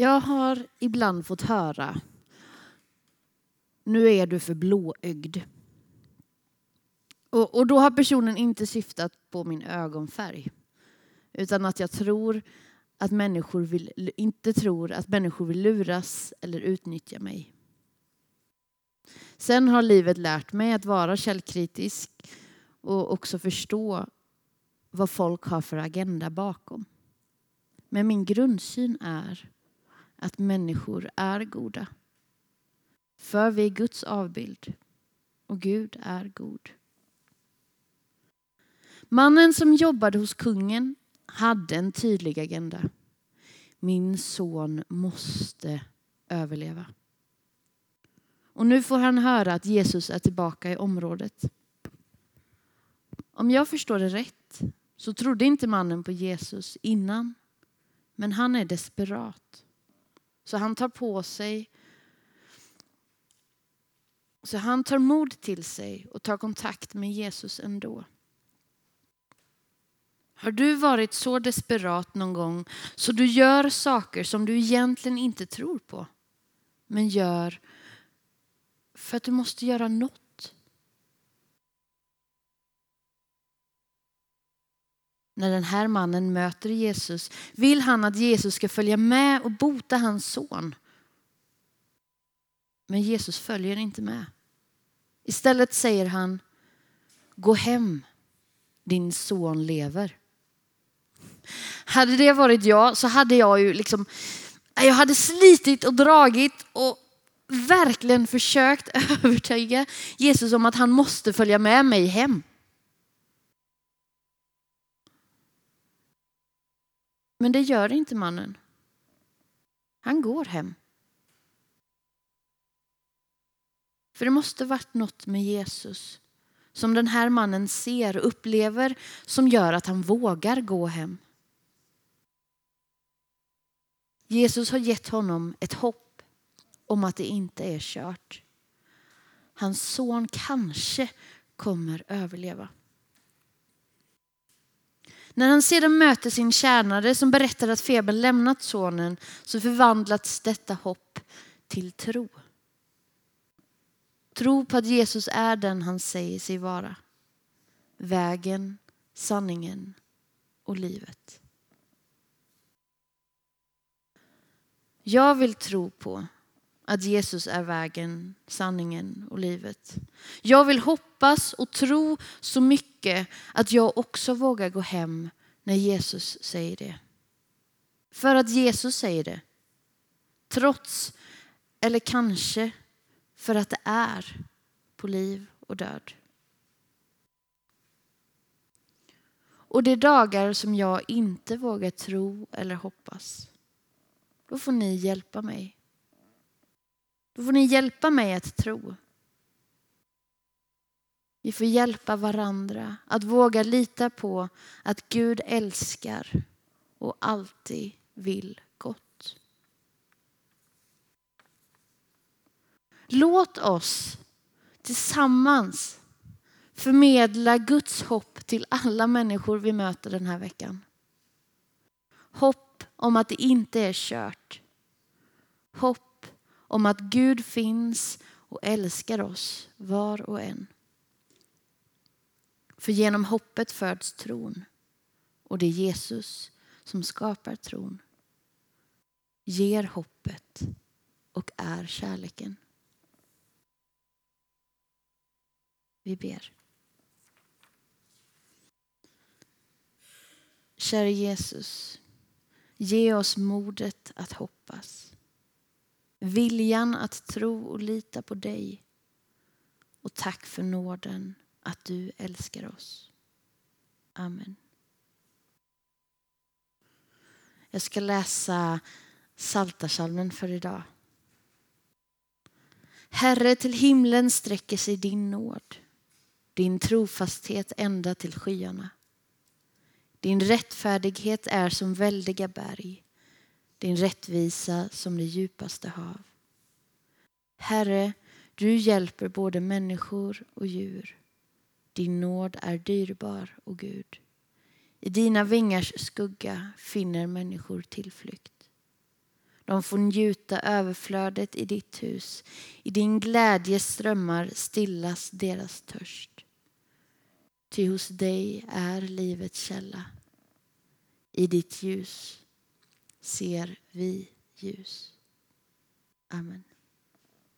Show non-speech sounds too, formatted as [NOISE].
Jag har ibland fått höra nu är du för blåögd. Och, och då har personen inte syftat på min ögonfärg. Utan att jag tror att människor vill, inte tror att människor vill luras eller utnyttja mig. Sen har livet lärt mig att vara källkritisk och också förstå vad folk har för agenda bakom. Men min grundsyn är att människor är goda. För vi är Guds avbild och Gud är god. Mannen som jobbade hos kungen hade en tydlig agenda. Min son måste överleva. Och nu får han höra att Jesus är tillbaka i området. Om jag förstår det rätt så trodde inte mannen på Jesus innan. Men han är desperat. Så han tar på sig så han tar mod till sig och tar kontakt med Jesus ändå. Har du varit så desperat någon gång så du gör saker som du egentligen inte tror på men gör för att du måste göra något? När den här mannen möter Jesus vill han att Jesus ska följa med och bota hans son. Men Jesus följer inte med. Istället säger han, gå hem, din son lever. Hade det varit jag så hade jag ju liksom, jag hade slitit och dragit och verkligen försökt [LAUGHS] övertyga Jesus om att han måste följa med mig hem. Men det gör inte mannen. Han går hem. För det måste varit något med Jesus som den här mannen ser och upplever som gör att han vågar gå hem. Jesus har gett honom ett hopp om att det inte är kört. Hans son kanske kommer överleva. När han sedan möter sin tjänare som berättar att febern lämnat sonen så förvandlas detta hopp till tro. Tro på att Jesus är den han säger sig vara. Vägen, sanningen och livet. Jag vill tro på att Jesus är vägen, sanningen och livet. Jag vill hoppas och tro så mycket att jag också vågar gå hem när Jesus säger det. För att Jesus säger det. Trots, eller kanske för att det är på liv och död. Och det är dagar som jag inte vågar tro eller hoppas. Då får ni hjälpa mig. Då får ni hjälpa mig att tro. Vi får hjälpa varandra att våga lita på att Gud älskar och alltid vill gott. Låt oss tillsammans förmedla Guds hopp till alla människor vi möter den här veckan. Hopp om att det inte är kört. Hopp om att Gud finns och älskar oss var och en. För genom hoppet föds tron och det är Jesus som skapar tron. Ger hoppet och är kärleken. Vi ber. Kära Jesus, ge oss modet att hoppas. Viljan att tro och lita på dig. Och tack för nåden att du älskar oss. Amen. Jag ska läsa Saltarsalmen för idag. Herre, till himlen sträcker sig din nåd din trofasthet ända till skyarna. Din rättfärdighet är som väldiga berg, din rättvisa som det djupaste hav. Herre, du hjälper både människor och djur. Din nåd är dyrbar, o Gud. I dina vingars skugga finner människor tillflykt. De får njuta överflödet i ditt hus. I din glädje strömmar stillas deras törst. Ty hos dig är livets källa. I ditt ljus ser vi ljus. Amen.